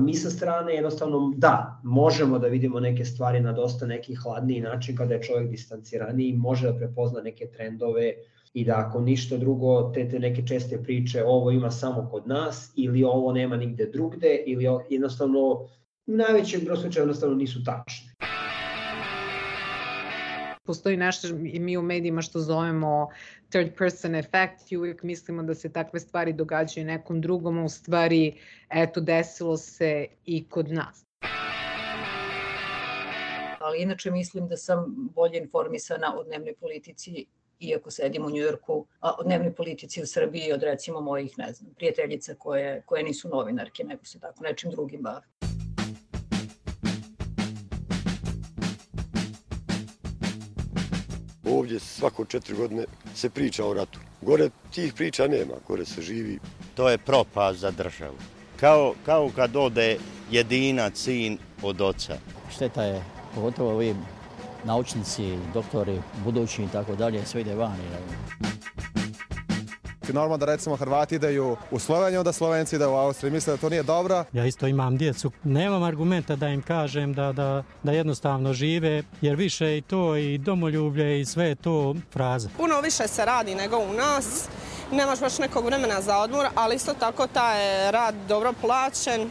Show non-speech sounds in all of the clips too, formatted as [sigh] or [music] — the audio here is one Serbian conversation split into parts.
Mi sa strane jednostavno da, možemo da vidimo neke stvari na dosta neki hladniji način kada je čovjek distanciraniji, može da prepozna neke trendove i da ako ništa drugo, te, te neke česte priče ovo ima samo kod nas ili ovo nema nigde drugde ili jednostavno u najvećem jednostavno nisu tačne. Postoji nešto mi u medijima što zovemo third person effect i uvijek mislimo da se takve stvari događaju nekom drugom, a u stvari eto desilo se i kod nas. Ali inače mislim da sam bolje informisana o dnevnoj politici iako sedim u Njujorku, a o dnevnoj politici u Srbiji od recimo mojih, ne znam, prijateljica koje, koje nisu novinarke, nego se tako nečim drugim bave. Ovdje svako četiri godine se priča o ratu. Gore tih priča nema, gore se živi. To je propast za državu. Kao, kao kad ode jedina sin od oca. Šteta je, pogotovo ovi naučnici, doktori, budući i tako dalje, sve ide vani. Normalno da recimo Hrvati ideju u Sloveniju, da Slovenci ide u Austriju. Misle da to nije dobro. Ja isto imam djecu. Nemam argumenta da im kažem da, da, da jednostavno žive, jer više i to i domoljublje i sve je to fraza. Puno više se radi nego u nas. Nemaš baš nekog vremena za odmor, ali isto tako taj rad dobro plaćen.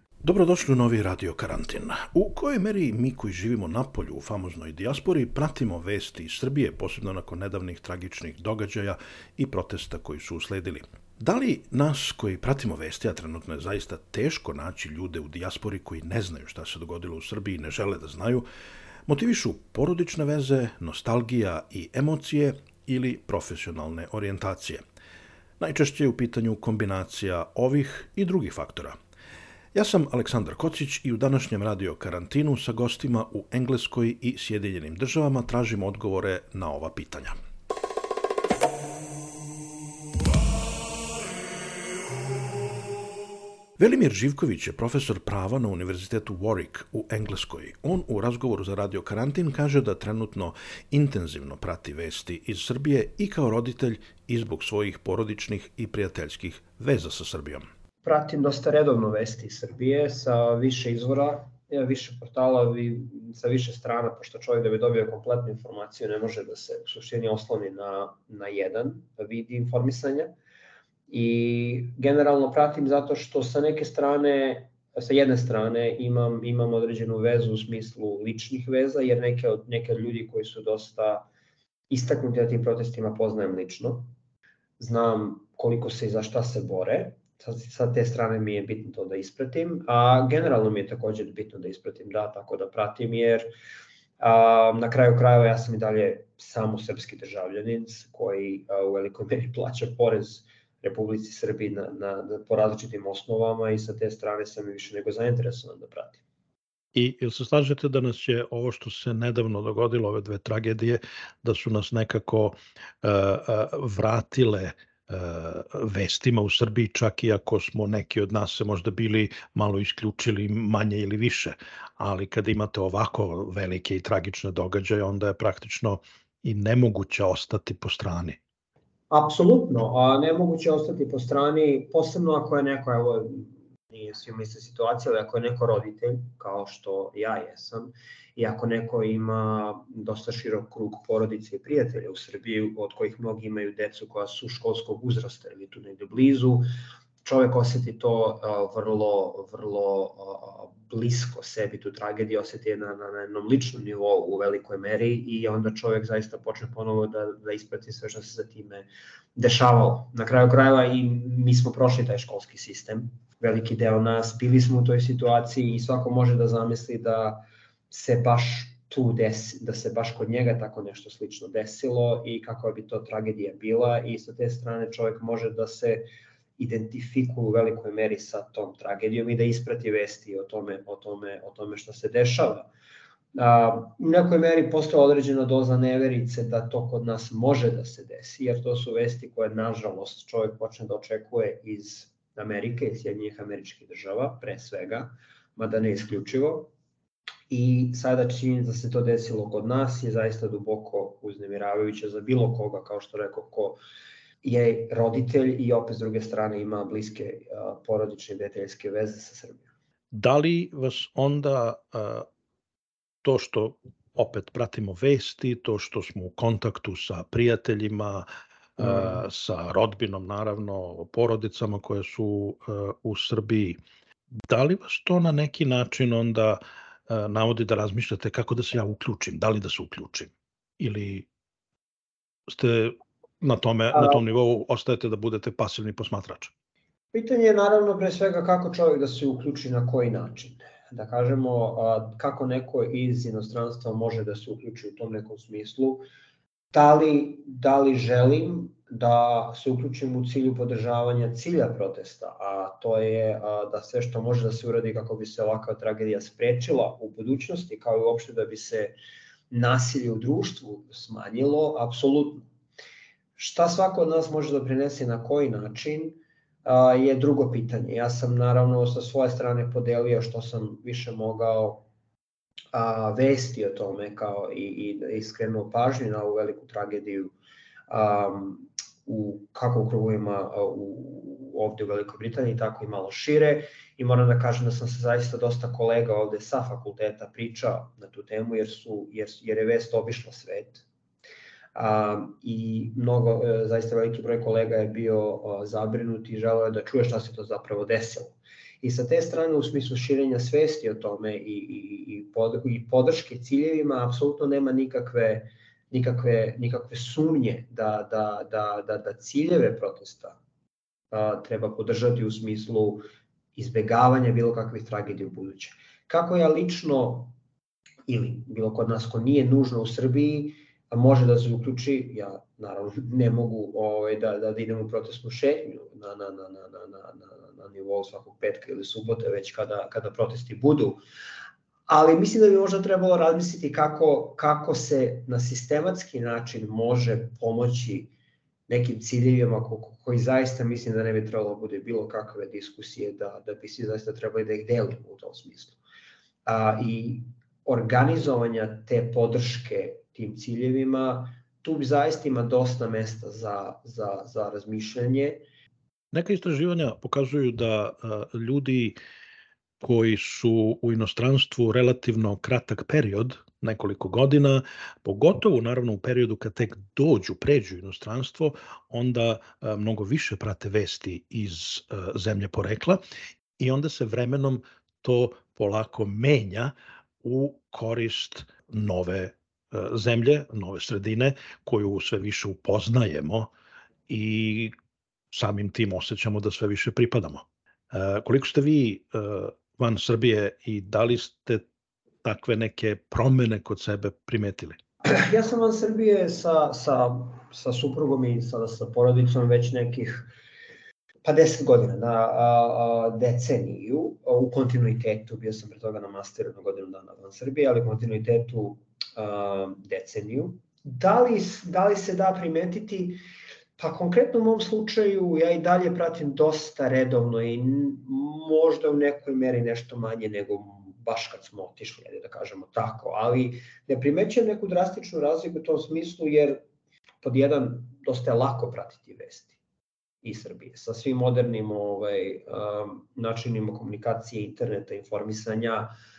Dobrodošli u novi radio karantin. U kojoj meri mi koji živimo na polju u famoznoj dijaspori pratimo vesti iz Srbije, posebno nakon nedavnih tragičnih događaja i protesta koji su usledili. Da li nas koji pratimo vesti, a trenutno je zaista teško naći ljude u dijaspori koji ne znaju šta se dogodilo u Srbiji i ne žele da znaju, motivišu porodične veze, nostalgija i emocije ili profesionalne orijentacije. Najčešće je u pitanju kombinacija ovih i drugih faktora – Ja sam Aleksandar Kocić i u današnjem radio karantinu sa gostima u Engleskoj i Sjedinjenim državama tražim odgovore na ova pitanja. Velimir Živković je profesor prava na Univerzitetu Warwick u Engleskoj. On u razgovoru za Radio Karantin kaže da trenutno intenzivno prati vesti iz Srbije i kao roditelj i zbog svojih porodičnih i prijateljskih veza sa Srbijom pratim dosta redovno vesti iz Srbije sa više izvora, više portala sa više strana, pošto čovjek da bi dobio kompletnu informaciju ne može da se u suštini osloni na, na jedan vid informisanja. I generalno pratim zato što sa neke strane sa jedne strane imam, imam određenu vezu u smislu ličnih veza, jer neke od, neke od ljudi koji su dosta istaknuti na tim protestima poznajem lično. Znam koliko se i za šta se bore, sa te strane mi je bitno to da ispratim, a generalno mi je takođe bitno da ispratim, da, tako da pratim, jer a, na kraju krajeva ja sam i dalje samo srpski državljanin koji a, u velikoj meri [laughs] plaća porez Republici Srbiji na, na, na, po različitim osnovama i sa te strane sam i više nego zainteresovan da pratim. I ili se slažete da nas je ovo što se nedavno dogodilo, ove dve tragedije, da su nas nekako uh, uh, vratile E, vestima u Srbiji, čak i ako smo neki od nas se možda bili malo isključili manje ili više, ali kada imate ovako velike i tragične događaje, onda je praktično i nemoguće ostati po strani. Apsolutno, a nemoguće ostati po strani, posebno ako je neko, evo, nije svima ista situacija, ali ako je neko roditelj, kao što ja jesam, i ako neko ima dosta širok krug porodice i prijatelja u Srbiji, od kojih mnogi imaju decu koja su školskog uzrasta ili tu negde blizu, čovek oseti to uh, vrlo, vrlo uh, blisko sebi, tu tragediju oseti je na, na, na jednom ličnom nivou u velikoj meri i onda čovek zaista počne ponovo da, da isprati sve što se za time dešavalo. Na kraju krajeva i mi smo prošli taj školski sistem, veliki deo nas, bili smo u toj situaciji i svako može da zamisli da se baš tu desi, da se baš kod njega tako nešto slično desilo i kako bi to tragedija bila i sa te strane čovjek može da se identifikuju u velikoj meri sa tom tragedijom i da isprati vesti o tome, o tome, o tome što se dešava. A, u nekoj meri postoje određena doza neverice da to kod nas može da se desi, jer to su vesti koje, nažalost, čovjek počne da očekuje iz Amerike, iz Sjedinjih američkih država, pre svega, mada ne isključivo. I sada činjenica da se to desilo kod nas je zaista duboko uznemiravajuća za bilo koga, kao što rekao, ko je roditelj i opet s druge strane ima bliske porodične i deteljske veze sa Srbijom. Da li vas onda to što opet pratimo vesti, to što smo u kontaktu sa prijateljima, mm. sa rodbinom naravno, porodicama koje su u Srbiji, da li vas to na neki način onda navodi da razmišljate kako da se ja uključim, da li da se uključim ili ste na tome na tom nivou ostajete da budete pasivni posmatrač? Pitanje je naravno pre svega kako čovjek da se uključi na koji način. Da kažemo kako neko iz inostranstva može da se uključi u tom nekom smislu. Da li, da li želim da se uključim u cilju podržavanja cilja protesta, a to je da sve što može da se uradi kako bi se ovakva tragedija sprečila u budućnosti, kao i uopšte da bi se nasilje u društvu smanjilo, apsolutno. Šta svako od nas može da prinese na koji način je drugo pitanje. Ja sam naravno sa svoje strane podelio što sam više mogao a, vesti o tome kao i, i, i skrenuo pažnju na ovu veliku tragediju u, kako u krugovima u, ovde u Velikoj Britaniji, tako i malo šire. I moram da kažem da sam se zaista dosta kolega ovde sa fakulteta pričao na tu temu, jer, su, jer, jer je vest obišla svet. I mnogo, e, zaista veliki broj kolega je bio zabrinut i želeo je da čuje šta se to zapravo desilo. I sa te strane, u smislu širenja svesti o tome i, i, i, pod, i podrške ciljevima, apsolutno nema nikakve nikakve, nikakve sumnje da, da, da, da, da ciljeve protesta a, treba podržati u smislu izbegavanja bilo kakvih tragedija u buduće. Kako ja lično ili bilo kod nas ko nije nužno u Srbiji, može da se uključi, ja naravno ne mogu ovaj, da, da, da idem u protestnu šetnju na, na, na, na, na, na, na, na nivou svakog petka ili subote, već kada, kada protesti budu, ali mislim da bi možda trebalo razmisliti kako, kako se na sistematski način može pomoći nekim ciljevima ko, koji zaista mislim da ne bi trebalo da bude bilo kakve diskusije, da, da bi svi zaista trebali da ih delimo u tom smislu. A, I organizovanja te podrške tim ciljevima, tu zaista ima dosta mesta za, za, za razmišljanje. Neka istraživanja pokazuju da ljudi koji su u inostranstvu relativno kratak period, nekoliko godina, pogotovo naravno u periodu kad tek dođu, pređu inostranstvo, onda mnogo više prate vesti iz zemlje porekla i onda se vremenom to polako menja u korist nove zemlje, nove sredine koju sve više upoznajemo i samim tim osjećamo da sve više pripadamo. Koliko ste vi van Srbije i da li ste takve neke promene kod sebe primetili? Ja sam van Srbije sa, sa, sa suprugom i sada sa porodicom već nekih pa 10 godina, na a, a, deceniju, u kontinuitetu, bio sam pre toga na masteru na godinu dana van Srbije, ali u kontinuitetu a, deceniju. Da li, da li se da primetiti Pa konkretno u mom slučaju ja i dalje pratim dosta redovno i možda u nekoj meri nešto manje nego baš kad smo otišli, da kažemo tako, ali ne primećujem neku drastičnu razliku u tom smislu jer pod jedan dosta je lako pratiti vesti iz Srbije sa svim modernim ovaj, um, načinima komunikacije, interneta, informisanja, uh,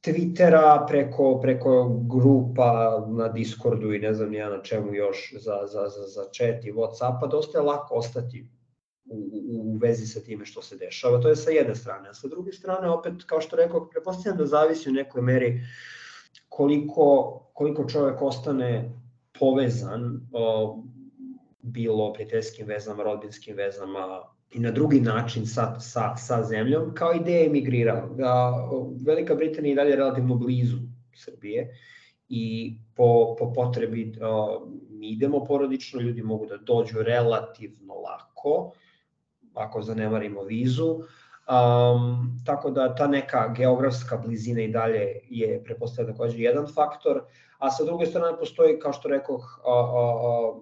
Twittera, preko, preko grupa na Discordu i ne znam ja na čemu još za, za, za, za chat i Whatsappa, dosta je lako ostati u, u, u vezi sa time što se dešava. To je sa jedne strane. A sa druge strane, opet, kao što rekao, prepostavljam da zavisi u nekoj meri koliko, koliko čovek ostane povezan, o, bilo prijateljskim vezama, rodbinskim vezama, i na drugi način sa, sa, sa zemljom, kao i da je emigrirao. Velika Britanija je dalje relativno blizu Srbije i po, po potrebi mi idemo porodično, ljudi mogu da dođu relativno lako, ako zanemarimo vizu. Um, tako da ta neka geografska blizina i dalje je prepostavlja takođe jedan faktor, a sa druge strane postoji, kao što rekoh, a, a, a,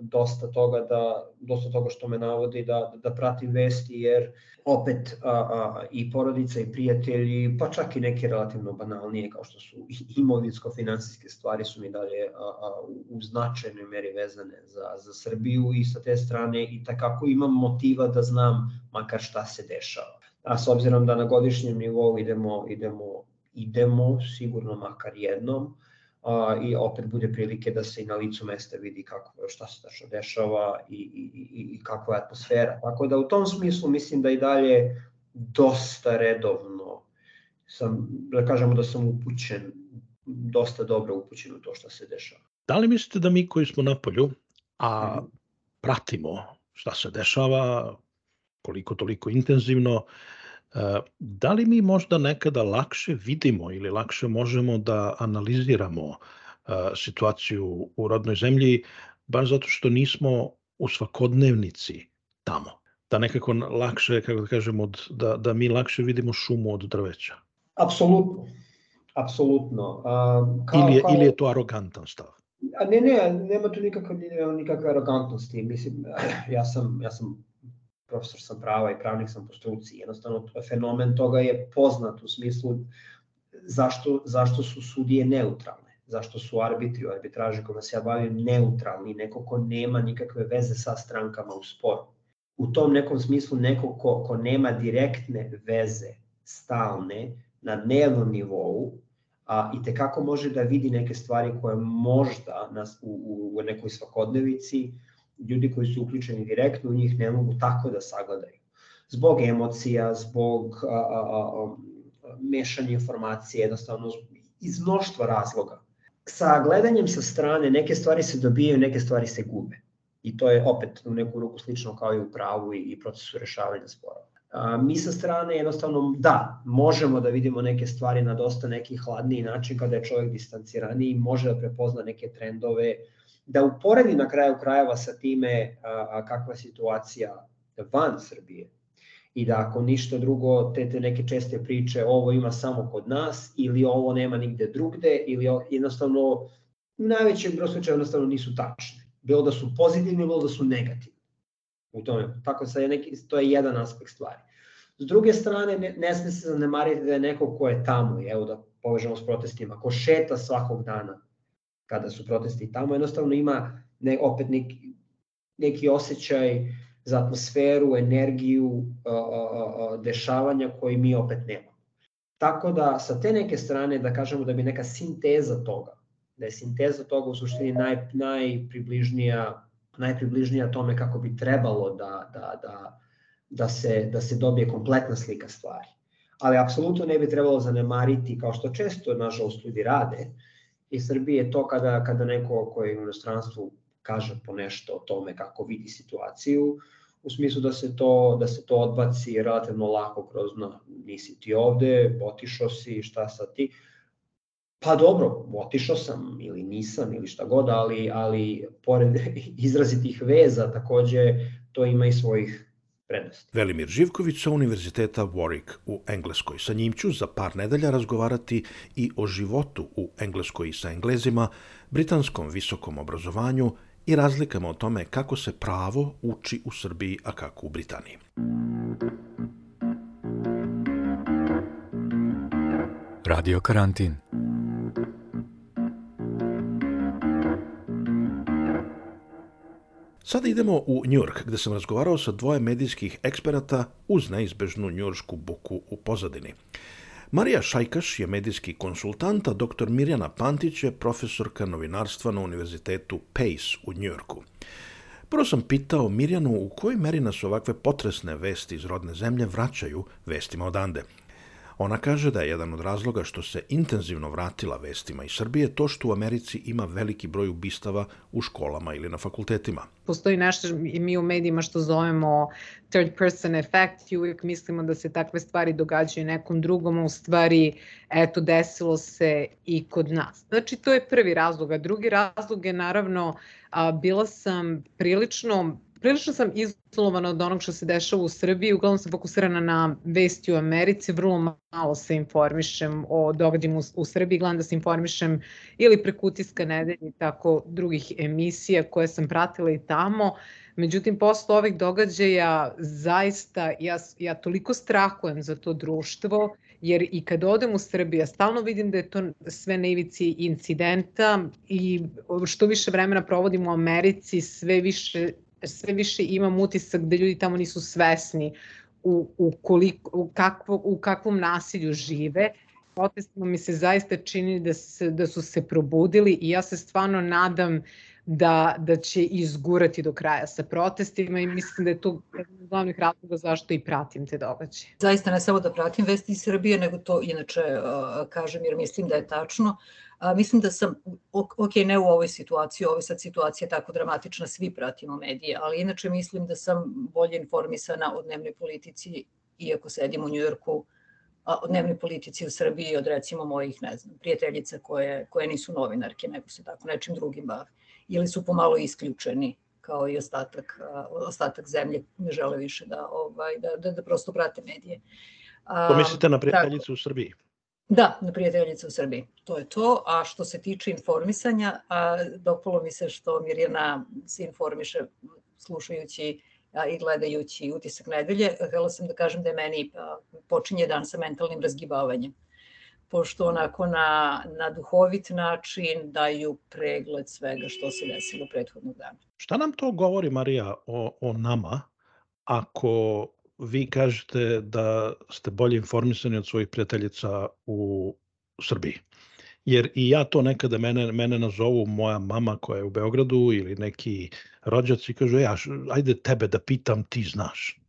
dosta toga da dosta toga što me navodi da da pratim vesti jer opet a, a, i porodica i prijatelji pa čak i neke relativno banalnije kao što su imovinsko finansijske stvari su mi dalje a, a, u značajnoj meri vezane za za Srbiju i sa te strane i takako imam motiva da znam makar šta se dešava. A s obzirom da na godišnjem nivou idemo idemo idemo sigurno makar jednom a, i opet bude prilike da se i na licu mesta vidi kako, šta se tačno dešava i, i, i, i kakva je atmosfera. Tako da u tom smislu mislim da i dalje dosta redovno sam, da kažemo da sam upućen, dosta dobro upućen u to šta se dešava. Da li mislite da mi koji smo na polju, a pratimo šta se dešava, koliko toliko intenzivno, da li mi možda nekada lakše vidimo ili lakše možemo da analiziramo e, situaciju u rodnoj zemlji, baš zato što nismo u svakodnevnici tamo? Da nekako lakše, kako da kažemo, da, da mi lakše vidimo šumu od drveća? Apsolutno. Apsolutno. Kao, ili, je, kao... ili je to arogantan stav? A ne, ne, nema tu nikakve, nikakve arogantnosti. Mislim, ja sam, ja sam profesor sam prava i pravnik sam po struci. Jednostavno, fenomen toga je poznat u smislu zašto, zašto su sudije neutralne, zašto su arbitri u arbitraži kojima se ja bavim neutralni, neko ko nema nikakve veze sa strankama u sporu. U tom nekom smislu neko ko, ko nema direktne veze stalne na dnevnom nivou, a, i tekako može da vidi neke stvari koje možda nas, u, u, u nekoj svakodnevici ljudi koji su uključeni direktno u njih ne mogu tako da sagledaju. Zbog emocija, zbog a, a, a, mešanja informacije, jednostavno iz mnoštva razloga. Sa gledanjem sa strane neke stvari se dobijaju, neke stvari se gube. I to je opet u neku ruku slično kao i u pravu i, i procesu rešavanja sporova. A, mi sa strane jednostavno da, možemo da vidimo neke stvari na dosta neki hladniji način kada je čovjek distanciraniji, može da prepozna neke trendove, da uporedi na kraju krajeva sa time a, a, kakva je situacija van Srbije i da ako ništa drugo, te, te neke česte priče ovo ima samo kod nas ili ovo nema nigde drugde ili jednostavno u najvećem broju jednostavno nisu tačne. Bilo da su pozitivne, bilo da su negativne. U tome, tako sa je neki, to je jedan aspekt stvari. S druge strane, ne, ne sme se zanemariti da je neko ko je tamo, evo da povežemo s protestima, ko šeta svakog dana kada su protesti tamo, jednostavno ima ne, opet neki, neki osjećaj za atmosferu, energiju, dešavanja koji mi opet nemamo. Tako da sa te neke strane da kažemo da bi neka sinteza toga, da je sinteza toga u suštini naj, najpribližnija najpribližnija tome kako bi trebalo da, da, da, da, se, da se dobije kompletna slika stvari. Ali apsolutno ne bi trebalo zanemariti, kao što često, nažalost, ljudi rade, uh, i Srbije to kada, kada neko koji je u inostranstvu kaže po nešto o tome kako vidi situaciju, u smislu da se to, da se to odbaci relativno lako kroz na, nisi ti ovde, otišao si, šta sad ti, Pa dobro, otišao sam ili nisam ili šta god, ali, ali pored [laughs] izrazitih veza takođe to ima i svojih prednosti. Velimir Živković sa Univerziteta Warwick u Engleskoj. Sa njim ću za par nedelja razgovarati i o životu u Engleskoj i sa Englezima, britanskom visokom obrazovanju i razlikama o tome kako se pravo uči u Srbiji, a kako u Britaniji. Radio karantin. Sada idemo u Njurk, gde sam razgovarao sa dvoje medijskih eksperata uz neizbežnu njuršku buku u pozadini. Marija Šajkaš je medijski konsultant, a dr. Mirjana Pantić je profesorka novinarstva na Univerzitetu Pace u Njurku. Prvo sam pitao Mirjanu u kojoj meri nas ovakve potresne vesti iz rodne zemlje vraćaju vestima odande – Ona kaže da je jedan od razloga što se intenzivno vratila vestima iz Srbije to što u Americi ima veliki broj ubistava u školama ili na fakultetima. Postoji nešto mi u medijima što zovemo third person effect i uvijek mislimo da se takve stvari događaju nekom drugom, a u stvari eto desilo se i kod nas. Znači to je prvi razlog, a drugi razlog je naravno a, bila sam prilično prilično sam izolovana od onog što se dešava u Srbiji, uglavnom sam fokusirana na vesti u Americi, vrlo malo se informišem o događajima u, u Srbiji, gledam da se informišem ili preko utiska nedelje i tako drugih emisija koje sam pratila i tamo. Međutim, posle ovih događaja zaista ja, ja toliko strahujem za to društvo, jer i kad odem u Srbiju, ja stalno vidim da je to sve na ivici incidenta i što više vremena provodim u Americi, sve više sve više imam utisak da ljudi tamo nisu svesni u, u, koliko, u, kakvo, u kakvom nasilju žive. Protestima mi se zaista čini da, se, da su se probudili i ja se stvarno nadam da, da će izgurati do kraja sa protestima i mislim da je to jedan od glavnih razloga zašto i pratim te događaje. Zaista ne samo da pratim vesti iz Srbije, nego to inače kažem jer mislim da je tačno. A, mislim da sam, ok, ne u ovoj situaciji, ovo je sad situacija tako dramatična, svi pratimo medije, ali inače mislim da sam bolje informisana o dnevnoj politici, iako sedim u Njujorku, o dnevnoj politici u Srbiji od recimo mojih, ne znam, prijateljica koje, koje nisu novinarke, nego se tako nečim drugim bave. Ili su pomalo isključeni kao i ostatak, ostatak zemlje ne žele više da, ovaj, da, da, da prosto prate medije. Pomislite na prijateljicu tako. u Srbiji? Da, na prijateljica u Srbiji. To je to. A što se tiče informisanja, a, dopalo mi se što Mirjana se informiše slušajući a, i gledajući utisak nedelje. Htela sam da kažem da je meni a, počinje dan sa mentalnim razgibavanjem pošto onako na, na duhovit način daju pregled svega što se desilo prethodnog dana. Šta nam to govori, Marija, o, o nama, ako vi kažete da ste bolje informisani od svojih prijateljica u Srbiji. Jer i ja to nekada mene, mene nazovu moja mama koja je u Beogradu ili neki rođaci kažu, ja, ajde tebe da pitam, ti znaš.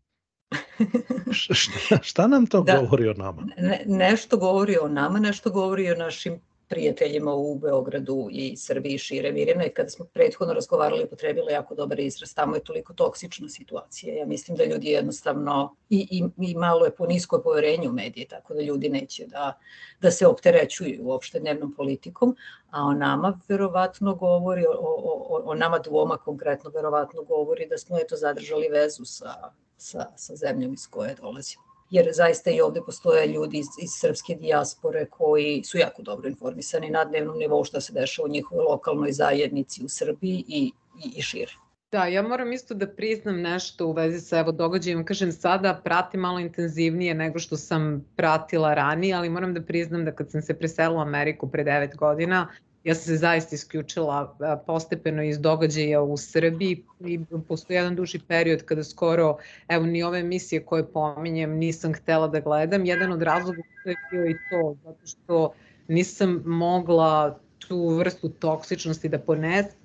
[laughs] šta, šta nam to da, govori o nama? Ne, nešto govori o nama, nešto govori o našim prijateljima u Beogradu i Srbiji šire. Mirjana je kada smo prethodno razgovarali potrebila jako dobar izraz, tamo je toliko toksična situacija. Ja mislim da ljudi jednostavno i, i, i malo je po nisko poverenje u medije, tako da ljudi neće da, da se opterećuju uopšte dnevnom politikom, a o nama verovatno govori, o, o, o nama dvoma konkretno verovatno govori da smo eto zadržali vezu sa, sa, sa zemljom iz koje dolazimo jer zaista i ovde postoje ljudi iz, iz srpske dijaspore koji su jako dobro informisani na dnevnom nivou šta se dešava u njihovoj lokalnoj zajednici u Srbiji i, i, i šire. Da, ja moram isto da priznam nešto u vezi sa evo događajem. Kažem sada pratim malo intenzivnije nego što sam pratila ranije, ali moram da priznam da kad sam se preselila u Ameriku pre 9 godina, ja sam se zaista isključila postepeno iz događaja u Srbiji i postoji jedan duži period kada skoro, evo ni ove emisije koje pominjem nisam htela da gledam. Jedan od razloga je bio i to, zato što nisam mogla tu vrstu toksičnosti da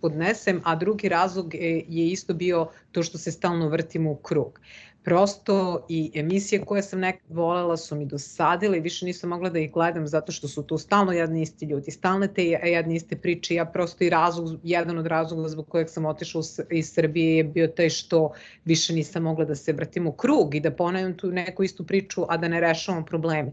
podnesem, a drugi razlog je isto bio to što se stalno vrtimo u krug prosto i emisije koje sam nekad volela su mi dosadile i više nisam mogla da ih gledam zato što su tu stalno jedni isti ljudi, stalne te jedne iste priče. Ja prosto i razlog, jedan od razloga zbog kojeg sam otišla iz Srbije je bio taj što više nisam mogla da se vratim u krug i da ponavljam tu neku istu priču, a da ne rešavam probleme.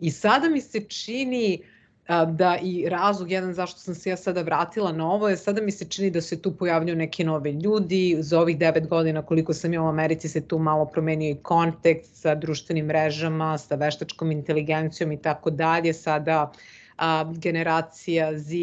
I sada mi se čini uh, da i razlog jedan zašto sam se ja sada vratila na ovo je sada mi se čini da se tu pojavljuju neki novi ljudi. Za ovih devet godina koliko sam ja u Americi se tu malo promenio i kontekst sa društvenim mrežama, sa veštačkom inteligencijom i tako dalje. Sada uh, a, generacija Z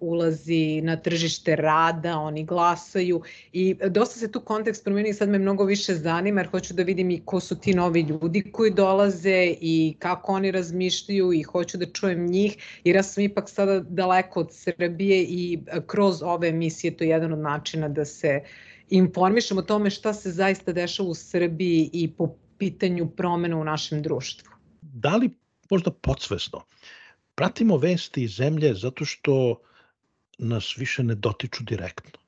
ulazi na tržište rada, oni glasaju i dosta se tu kontekst promenio i sad me mnogo više zanima jer hoću da vidim i ko su ti novi ljudi koji dolaze i kako oni razmišljaju i hoću da čujem njih jer ja sam ipak sada daleko od Srbije i kroz ove emisije to je jedan od načina da se informišem o tome šta se zaista dešava u Srbiji i po pitanju promena u našem društvu. Da li možda podsvesno pratimo vesti iz zemlje zato što nas više ne dotiču direktno.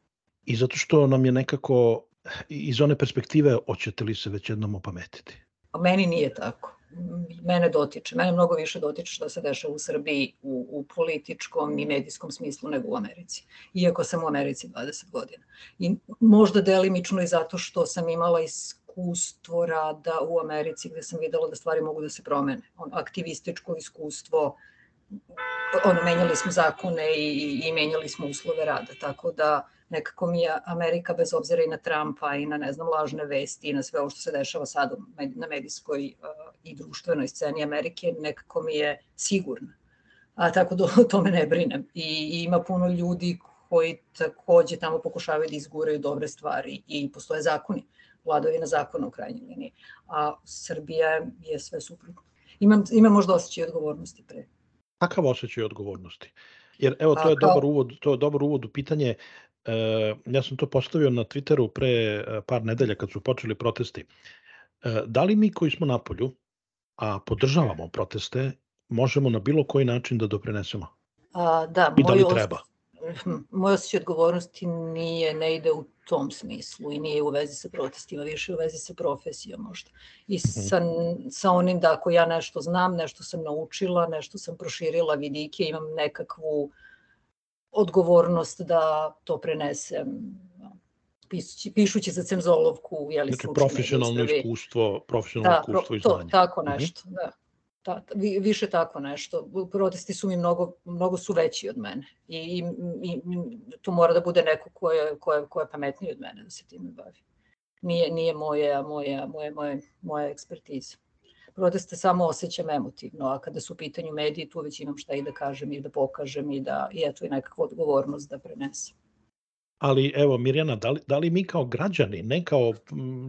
I zato što nam je nekako iz one perspektive hoćete li se već jednom opametiti? A meni nije tako. Mene dotiče. Mene mnogo više dotiče što se dešava u Srbiji u, u političkom i medijskom smislu nego u Americi. Iako sam u Americi 20 godina. I možda delimično i zato što sam imala iskustvo rada u Americi gde sam videla da stvari mogu da se promene. On, aktivističko iskustvo, ono, menjali smo zakone i, i menjali smo uslove rada, tako da nekako mi je Amerika bez obzira i na Trumpa i na ne znam lažne vesti i na sve ovo što se dešava sad na medijskoj uh, i društvenoj sceni Amerike nekako mi je sigurna. A tako da o tome ne brinem. I, I ima puno ljudi koji takođe tamo pokušavaju da izguraju dobre stvari i postoje zakoni, vladovina zakona u krajnjoj liniji. A Srbija je sve suprotno. Imam, imam možda osjećaj odgovornosti pre. Kakav osjećaj odgovornosti? Jer evo, to je, kao... dobar uvod, to je dobar uvod u pitanje. E, ja sam to postavio na Twitteru pre e, par nedelja kad su počeli protesti. E, da li mi koji smo na polju, a podržavamo proteste, možemo na bilo koji način da doprinesemo? A, da, I da li treba? Moj osjećaj odgovornosti nije, ne ide u tom smislu i nije u vezi sa protestima, više u vezi sa profesijom možda. I mhm. sa, sa onim da ako ja nešto znam, nešto sam naučila, nešto sam proširila vidike, imam nekakvu odgovornost da to prenesem pišući, pišući za cemzolovku. Jeli, znači profesionalno iskustvo, profesionalno da, iskustvo i znanje. To, tako mhm. nešto, mm -hmm. da ta, više tako nešto. Protesti su mi mnogo, mnogo su veći od mene i, i, i tu mora da bude neko ko je, ko je, ko je pametniji od mene da se time bavi. Nije, nije moje, moje, moje, moje, moja ekspertiza. Proteste samo osjećam emotivno, a kada su u pitanju mediji, tu već imam šta i da kažem i da pokažem i da i eto i nekakvu odgovornost da prenesem. Ali evo Mirjana, da li, da li mi kao građani, ne kao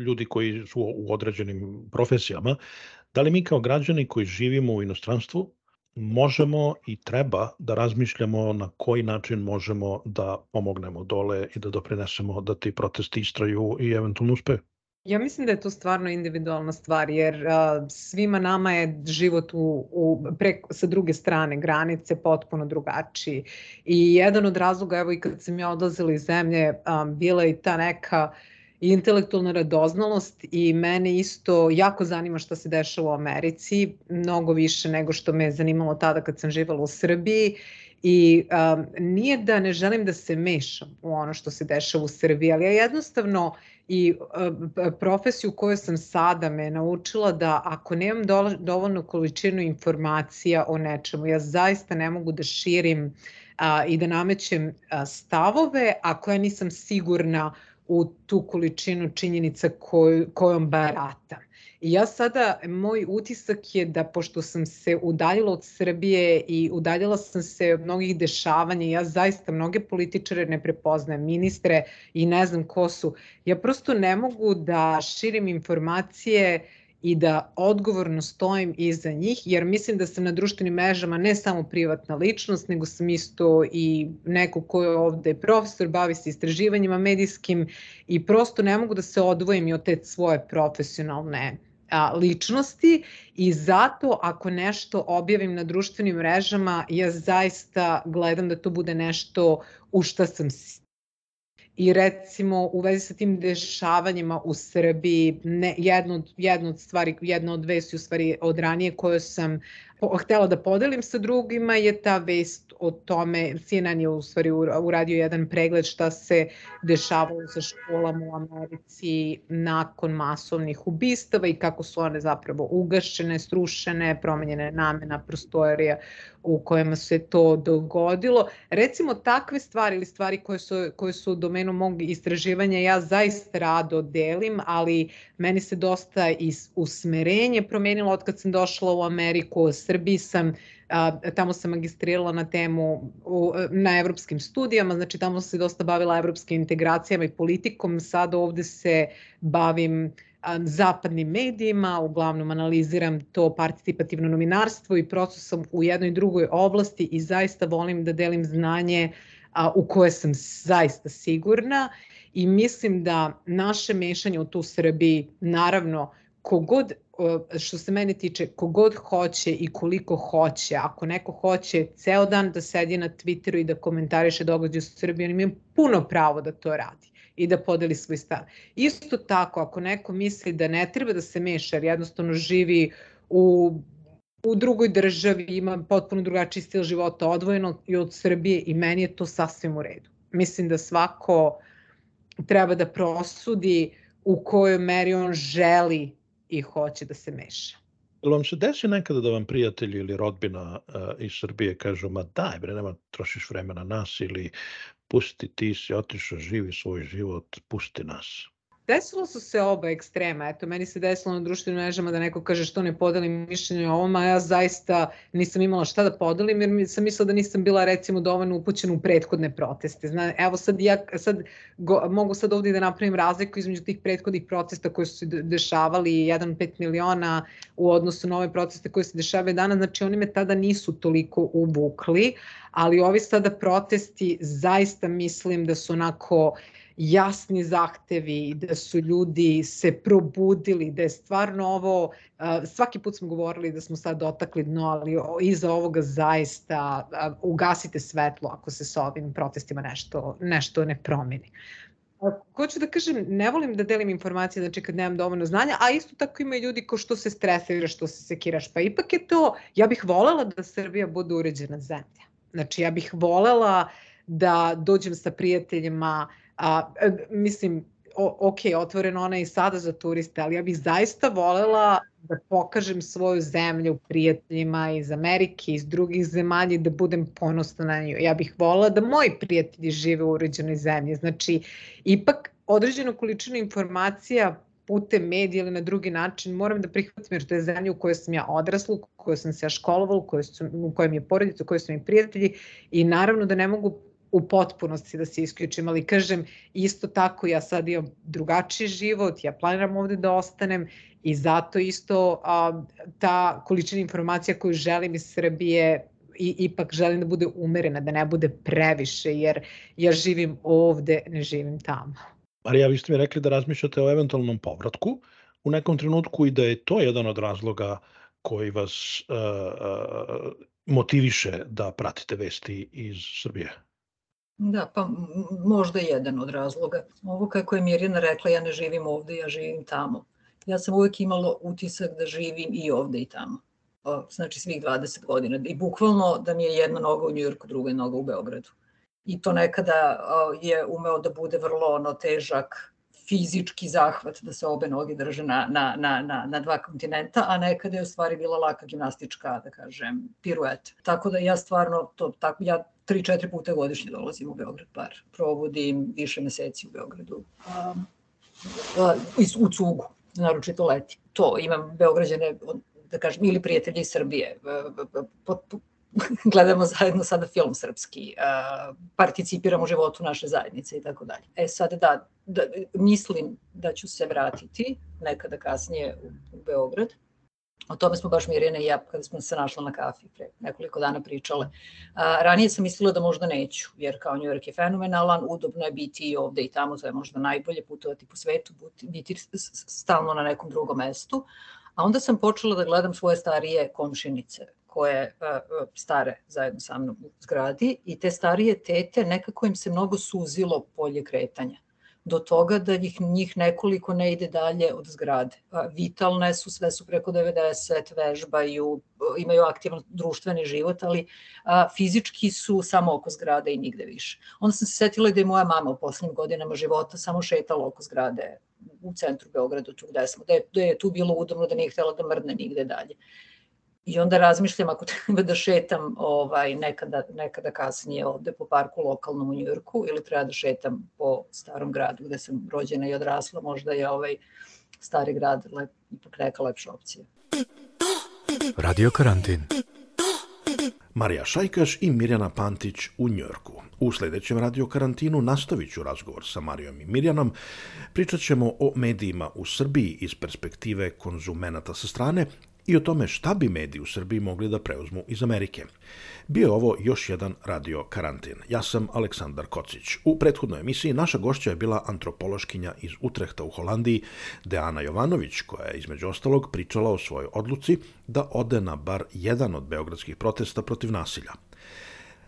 ljudi koji su u određenim profesijama, Da li mi kao građani koji živimo u inostranstvu možemo i treba da razmišljamo na koji način možemo da pomognemo dole i da doprinesemo da ti protesti istraju i eventualno uspeju? Ja mislim da je to stvarno individualna stvar, jer a, svima nama je život u, u, preko, sa druge strane granice potpuno drugačiji. I jedan od razloga, evo i kad sam ja odlazila iz zemlje, a, bila i ta neka i intelektualna radoznalost i mene isto jako zanima šta se dešava u Americi, mnogo više nego što me je zanimalo tada kad sam živala u Srbiji i um, nije da ne želim da se mešam u ono što se dešava u Srbiji, ali ja jednostavno i uh, profesiju koju sam sada me naučila da ako nemam do, dovoljnu količinu informacija o nečemu, ja zaista ne mogu da širim i da namećem stavove ako ja nisam sigurna u tu količinu činjenica koj, kojom baratam. I ja sada, moj utisak je da pošto sam se udaljila od Srbije i udaljila sam se od mnogih dešavanja, ja zaista mnoge političare ne prepoznajem, ministre i ne znam ko su, ja prosto ne mogu da širim informacije uh, i da odgovorno stojim iza njih, jer mislim da sam na društvenim mrežama ne samo privatna ličnost, nego sam isto i neko ko je ovde profesor, bavi se istraživanjima medijskim i prosto ne mogu da se odvojim i od te svoje profesionalne a, ličnosti. I zato ako nešto objavim na društvenim mrežama, ja zaista gledam da to bude nešto u šta sam i recimo u vezi sa tim dešavanjima u Srbiji, ne, jedno, jedno od stvari, jedna od vesti u stvari od ranije koju sam htela da podelim sa drugima je ta vest o tome, CNN je u stvari uradio jedan pregled šta se dešavalo sa školama u Americi nakon masovnih ubistava i kako su one zapravo ugašene, strušene, promenjene namena prostorija u kojima se to dogodilo. Recimo takve stvari ili stvari koje su, koje su u domenu mog istraživanja ja zaista rado delim, ali meni se dosta usmerenje promenilo od kad sam došla u Ameriku, Srbiji sam a, tamo sam magistrirala na temu u, na evropskim studijama, znači tamo sam se dosta bavila evropskim integracijama i politikom, sad ovde se bavim zapadnim medijima, uglavnom analiziram to participativno novinarstvo i prosto sam u jednoj drugoj oblasti i zaista volim da delim znanje a, u koje sam zaista sigurna i mislim da naše mešanje u tu Srbiji, naravno, kogod što se mene tiče, kogod hoće i koliko hoće, ako neko hoće ceo dan da sedi na Twitteru i da komentariše događaje u Srbiji, on ima puno pravo da to radi i da podeli svoj stav. Isto tako, ako neko misli da ne treba da se meša, jer jednostavno živi u u drugoj državi ima potpuno drugačiji stil života odvojeno i od Srbije i meni je to sasvim u redu. Mislim da svako treba da prosudi u kojoj meri on želi i hoće da se meša. Jel vam se desi nekada da vam prijatelji ili rodbina uh, iz Srbije kažu, ma daj bre, nema trošiš vremena nas ili pusti, ti si otišao, živi svoj život, pusti nas. Desilo su se oba ekstrema. Eto, meni se desilo na društvenim mrežama da neko kaže što ne podelim mišljenje o ovom, a ja zaista nisam imala šta da podelim jer sam mislila da nisam bila recimo dovoljno upućena u prethodne proteste. Zna, evo sad ja sad go, mogu sad ovdje da napravim razliku između tih prethodnih protesta koji su se dešavali 1,5 miliona u odnosu na ove proteste koje se dešavaju danas. Znači oni me tada nisu toliko uvukli, ali ovi sada protesti zaista mislim da su onako uh, jasni zahtevi, da su ljudi se probudili, da je stvarno ovo, svaki put smo govorili da smo sad dotakli dno, ali iza ovoga zaista ugasite svetlo ako se sa ovim protestima nešto, nešto ne promeni. Hoću da kažem, ne volim da delim informacije, znači kad nemam dovoljno znanja, a isto tako ima ljudi ko što se stresiraš, što se sekiraš, pa ipak je to, ja bih volela da Srbija bude uređena zemlja. Znači ja bih volela da dođem sa prijateljima, A, e, mislim, o, ok, otvoreno ona i sada za turiste, ali ja bih zaista volela da pokažem svoju zemlju prijateljima iz Amerike, iz drugih zemalja i da budem ponosna na nju. Ja bih volela da moji prijatelji žive u uređenoj zemlji. Znači, ipak određenu količinu informacija putem medija ili na drugi način moram da prihvatim jer to je zemlja u kojoj sam ja odrasla, u kojoj sam se ja školovala, u kojoj, su, u kojoj mi je porodica, u kojoj su mi prijatelji i naravno da ne mogu u potpunosti da se isključim, ali kažem isto tako ja sad imam drugačiji život, ja planiram ovde da ostanem i zato isto a, ta količina informacija koju želim iz Srbije i ipak želim da bude umerena, da ne bude previše, jer ja živim ovde, ne živim tamo. Marija, vi ste mi rekli da razmišljate o eventualnom povratku u nekom trenutku i da je to jedan od razloga koji vas uh, uh, motiviše da pratite vesti iz Srbije. Da, pa možda jedan od razloga. Ovo kako je Mirjana rekla, ja ne živim ovde, ja živim tamo. Ja sam uvek imala utisak da živim i ovde i tamo. Znači svih 20 godina. I bukvalno da mi je jedna noga u Njujorku, druga noga u Beogradu. I to nekada je umeo da bude vrlo ono težak fizički zahvat da se obe noge drže na, na, na, na, na dva kontinenta, a nekada je u stvari bila laka gimnastička, da kažem, pirueta. Tako da ja stvarno, to, tako, ja tri, četiri puta godišnje dolazim u Beograd bar. Provodim više meseci u Beogradu. Um, u cugu, naročito leti. To, imam Beograđane, da kažem, ili prijatelji iz Srbije. [laughs] gledamo zajedno sada film srpski, participiramo u životu naše zajednice i tako dalje. E sad da, da, mislim da ću se vratiti nekada kasnije u, u Beograd, O tome smo baš Mirjana i ja kada smo se našla na kafi pre nekoliko dana pričale. A, ranije sam mislila da možda neću, jer kao New York je fenomenalan, udobno je biti i ovde i tamo, to je možda najbolje putovati po svetu, biti stalno na nekom drugom mestu. A onda sam počela da gledam svoje starije komšinice, koje stare zajedno sa mnom u zgradi i te starije tete nekako im se mnogo suzilo polje kretanja do toga da njih, njih nekoliko ne ide dalje od zgrade. Vitalne su, sve su preko 90, vežbaju, imaju aktivan društveni život, ali a, fizički su samo oko zgrade i nigde više. Onda sam se setila da je moja mama u poslednjim godinama života samo šetala oko zgrade u centru Beograda, tu gde smo, da je, da je tu bilo udobno da nije htela da mrdne nigde dalje. I onda razmišljam ako [laughs] treba da šetam ovaj, nekada, nekada kasnije ovde po parku lokalnom u Njujorku ili treba da šetam po starom gradu gde sam rođena i odrasla, možda je ovaj stari grad lep, ipak neka lepša opcija. Radio karantin. Marija Šajkaš i Mirjana Pantić u Njorku. U sledećem radio karantinu nastavit ću razgovor sa Marijom i Mirjanom. Pričat ćemo o medijima u Srbiji iz perspektive konzumenata sa strane i o tome šta bi mediji u Srbiji mogli da preuzmu iz Amerike. Bio je ovo još jedan radio karantin. Ja sam Aleksandar Kocić. U prethodnoj emisiji naša gošća je bila antropološkinja iz Utrehta u Holandiji, Deana Jovanović, koja je između ostalog pričala o svojoj odluci da ode na bar jedan od beogradskih protesta protiv nasilja.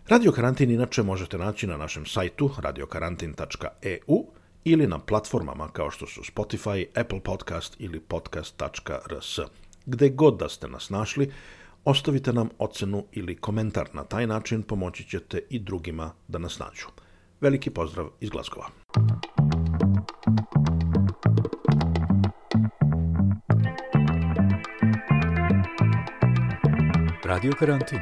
Radio Karantin inače možete naći na našem sajtu radiokarantin.eu ili na platformama kao što su Spotify, Apple Podcast ili podcast.rs. Gde god da ste nas našli, ostavite nam ocenu ili komentar. Na taj način pomoći ćete i drugima da nas nađu. Veliki pozdrav iz Glazgova. Radio Karantin